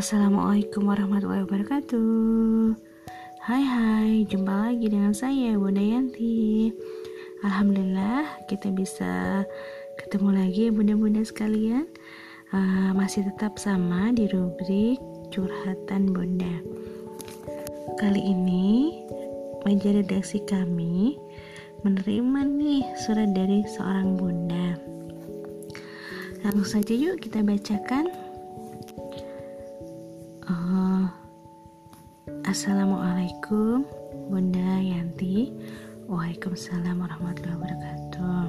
Assalamualaikum warahmatullahi wabarakatuh. Hai hai, jumpa lagi dengan saya Bunda Yanti. Alhamdulillah kita bisa ketemu lagi bunda-bunda sekalian. Uh, Masih tetap sama di rubrik curhatan bunda. Kali ini meja redaksi kami menerima nih surat dari seorang bunda. Langsung saja yuk kita bacakan Assalamualaikum Bunda Yanti. Waalaikumsalam warahmatullahi wabarakatuh.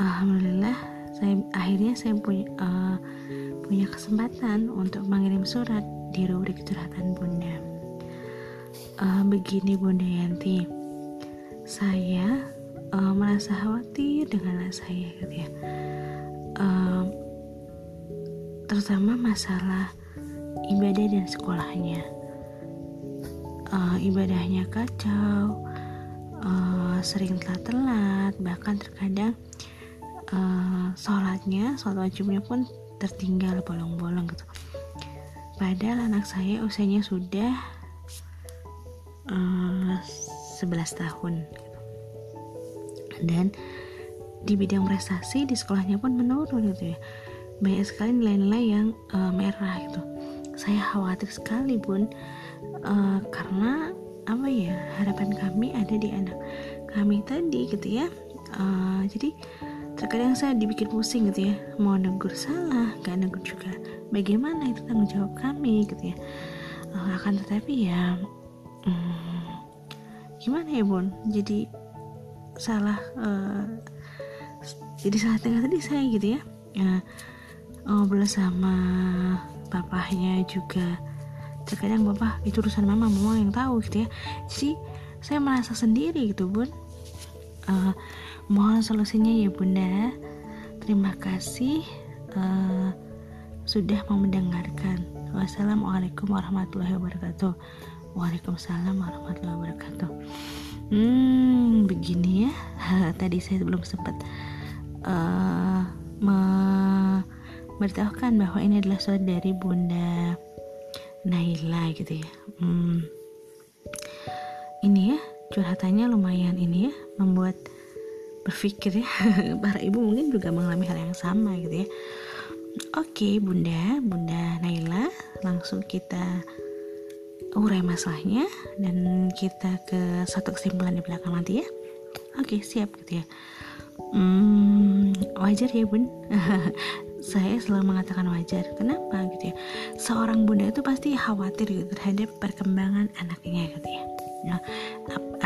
Alhamdulillah saya akhirnya saya punya uh, punya kesempatan untuk mengirim surat di rubrik curhatan Bunda. Uh, begini Bunda Yanti. Saya uh, merasa khawatir dengan anak saya gitu ya. Uh, terutama masalah ibadah dan sekolahnya. Uh, ibadahnya kacau uh, sering telat-telat bahkan terkadang uh, sholatnya sholat wajibnya pun tertinggal bolong-bolong gitu. Padahal anak saya usianya sudah uh, 11 tahun dan di bidang prestasi di sekolahnya pun menurun gitu ya. Banyak sekali nilai-nilai yang uh, merah gitu saya khawatir sekali bun. Uh, karena apa ya harapan kami ada di anak kami tadi gitu ya. Uh, jadi terkadang saya dibikin pusing gitu ya. Mau negur salah gak negur juga bagaimana itu tanggung jawab kami gitu ya. Uh, akan tetapi ya hmm, gimana ya bun? Jadi salah uh, jadi salah tengah tadi saya gitu ya. Uh, ngobrol sama papahnya juga. Terkadang bapak itu urusan mama mama yang tahu gitu ya. Jadi saya merasa sendiri gitu bun. Uh, mohon solusinya ya bunda. Terima kasih. Uh, sudah mau mendengarkan. Wassalamualaikum warahmatullahi wabarakatuh. Waalaikumsalam warahmatullahi wabarakatuh. Hmm, begini ya. Tadi saya belum sempat uh, memberitahukan bahwa ini adalah surat dari Bunda Naila gitu ya. Hmm. Ini ya curhatannya lumayan ini ya membuat berpikir ya para ibu mungkin juga mengalami hal yang sama gitu ya. Oke Bunda, Bunda Naila langsung kita urai masalahnya dan kita ke satu kesimpulan di belakang nanti ya oke siap gitu ya hmm, wajar ya bun saya selalu mengatakan wajar. Kenapa? Gitu ya. Seorang bunda itu pasti khawatir gitu terhadap perkembangan anaknya gitu ya. Nah,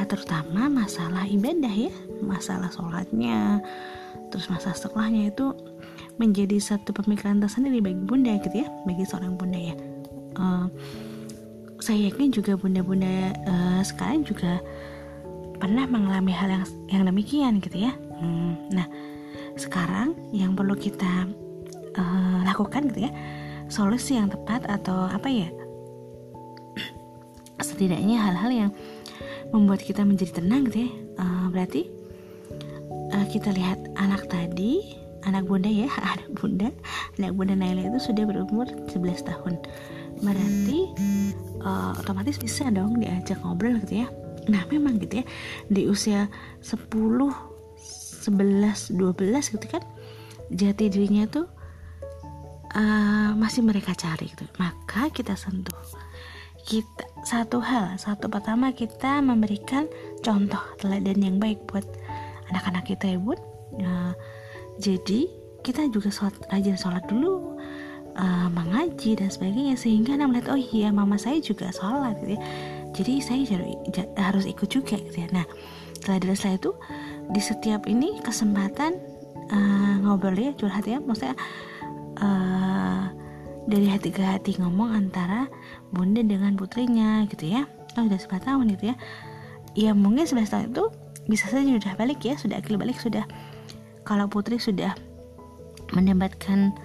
terutama masalah ibadah ya. Masalah sholatnya terus masalah sekolahnya itu menjadi satu pemikiran tersendiri bagi bunda gitu ya bagi seorang bunda ya. Uh, saya yakin juga bunda-bunda uh, sekarang juga pernah mengalami hal yang yang demikian gitu ya. Hmm, nah, sekarang yang perlu kita uh, lakukan gitu ya, solusi yang tepat atau apa ya? Setidaknya hal-hal yang membuat kita menjadi tenang gitu ya. Uh, berarti uh, kita lihat anak tadi, anak bunda ya, anak bunda, anak bunda Naila itu sudah berumur 11 tahun. Berarti uh, otomatis bisa dong diajak ngobrol gitu ya nah memang gitu ya di usia 10 11 12 gitu kan jati dirinya tuh uh, masih mereka cari gitu. Maka kita sentuh. Kita satu hal satu pertama kita memberikan contoh teladan yang baik buat anak-anak kita ya bun. Uh, jadi kita juga sholat, rajin sholat dulu uh, mengaji dan sebagainya sehingga anak melihat oh iya mama saya juga sholat gitu ya. Jadi saya harus ikut juga gitu ya. Nah dari setelah itu di setiap ini kesempatan uh, ngobrol ya curhat ya. Maksudnya uh, dari hati ke hati ngomong antara bunda dengan putrinya gitu ya. Oh sudah 11 tahun gitu ya. Ya mungkin 11 tahun itu bisa saja sudah balik ya sudah akil balik sudah kalau putri sudah mendapatkan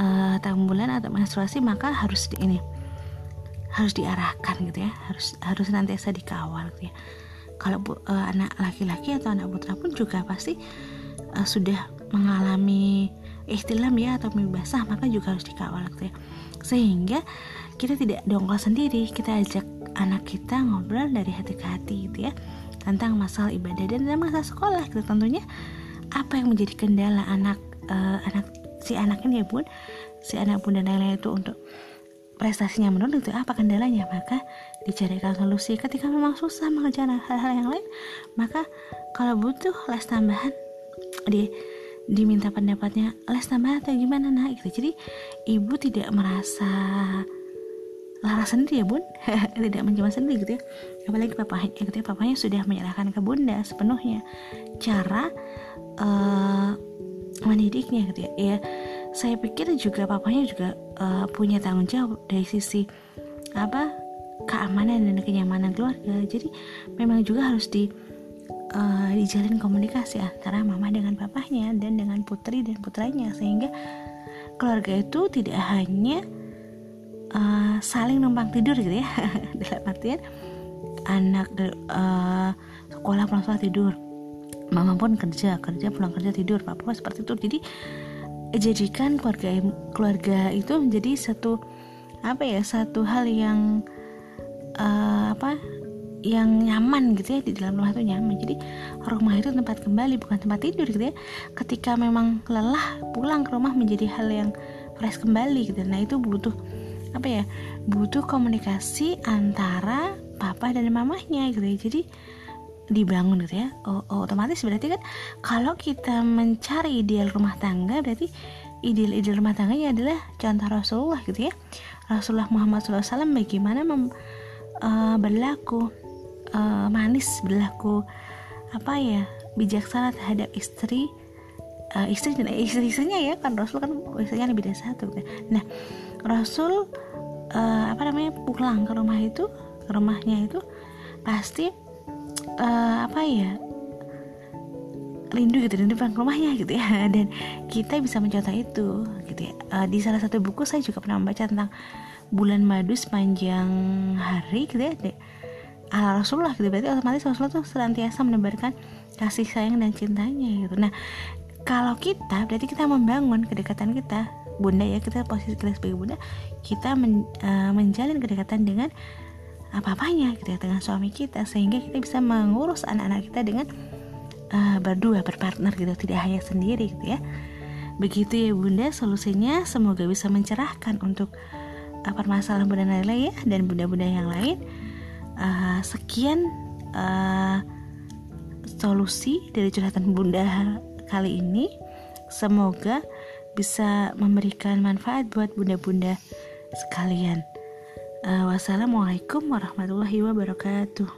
uh, tahun bulan atau menstruasi maka harus di, ini harus diarahkan gitu ya. Harus harus nantiasa dikawal gitu ya. Kalau uh, anak laki-laki atau anak putra pun juga pasti uh, sudah mengalami istilam ya atau mimpi basah maka juga harus dikawal gitu ya. Sehingga kita tidak dongkol sendiri. Kita ajak anak kita ngobrol dari hati ke hati gitu ya. Tentang masalah ibadah dan masalah sekolah gitu. Tentunya apa yang menjadi kendala anak uh, anak si anak ini ya bun? Si anak bunda lain-lain itu untuk prestasinya menurun itu apa kendalanya? Maka dicarikan solusi. Ketika memang susah mengerjakan hal-hal yang lain maka kalau butuh les tambahan di diminta pendapatnya les tambahan atau gimana? Nah gitu. Jadi ibu tidak merasa lara sendiri ya bun. Tidak mencoba sendiri gitu ya. Apalagi papanya gitu ya papanya sudah menyerahkan ke bunda sepenuhnya. Cara uh, mendidiknya gitu ya. Ya saya pikir juga papanya juga uh, punya tanggung jawab dari sisi apa keamanan dan kenyamanan keluarga. Jadi memang juga harus di uh, dijalin komunikasi antara mama dengan papahnya dan dengan putri dan putranya. Sehingga keluarga itu tidak hanya uh, saling numpang tidur gitu ya. Dalam artian anak uh, sekolah pulang sekolah tidur mama pun kerja kerja pulang kerja tidur papa seperti itu. Jadi jadikan keluarga keluarga itu menjadi satu apa ya satu hal yang uh, apa yang nyaman gitu ya di dalam rumah itu nyaman. Jadi rumah itu tempat kembali bukan tempat tidur gitu ya. Ketika memang lelah pulang ke rumah menjadi hal yang fresh kembali gitu. Nah itu butuh apa ya butuh komunikasi antara papa dan mamahnya gitu ya. Jadi dibangun gitu ya. Oh, otomatis berarti kan kalau kita mencari ideal rumah tangga berarti ideal-ideal rumah tangganya adalah contoh Rasulullah gitu ya. Rasulullah Muhammad SAW bagaimana mem, uh, berlaku uh, manis berlaku apa ya bijaksana terhadap istri uh, istri dan istri istrinya ya kan Rasul kan istrinya lebih dari satu kan? Nah Rasul uh, apa namanya pulang ke rumah itu ke rumahnya itu pasti uh, apa ya rindu gitu rindu pulang ke rumahnya gitu ya. Dan kita bisa mencontoh itu gitu ya. Uh, di salah satu buku saya juga pernah membaca tentang bulan madu sepanjang hari gitu ya ala Rasulullah gitu. Berarti otomatis Rasulullah tuh senantiasa menebarkan kasih sayang dan cintanya gitu. Nah kalau kita berarti kita membangun kedekatan kita bunda ya kita posisi kita sebagai bunda kita men, uh, menjalin kedekatan dengan apa-apanya gitu ya dengan suami kita sehingga kita bisa mengurus anak-anak kita dengan uh, berdua berpartner gitu tidak hanya sendiri gitu ya. Begitu ya bunda solusinya semoga bisa mencerahkan untuk uh, permasalahan bunda Naila ya dan bunda-bunda yang lain uh, sekian uh, solusi dari curhatan bunda kali ini semoga bisa memberikan manfaat buat bunda-bunda sekalian. Uh, wassalamualaikum warahmatullahi wabarakatuh.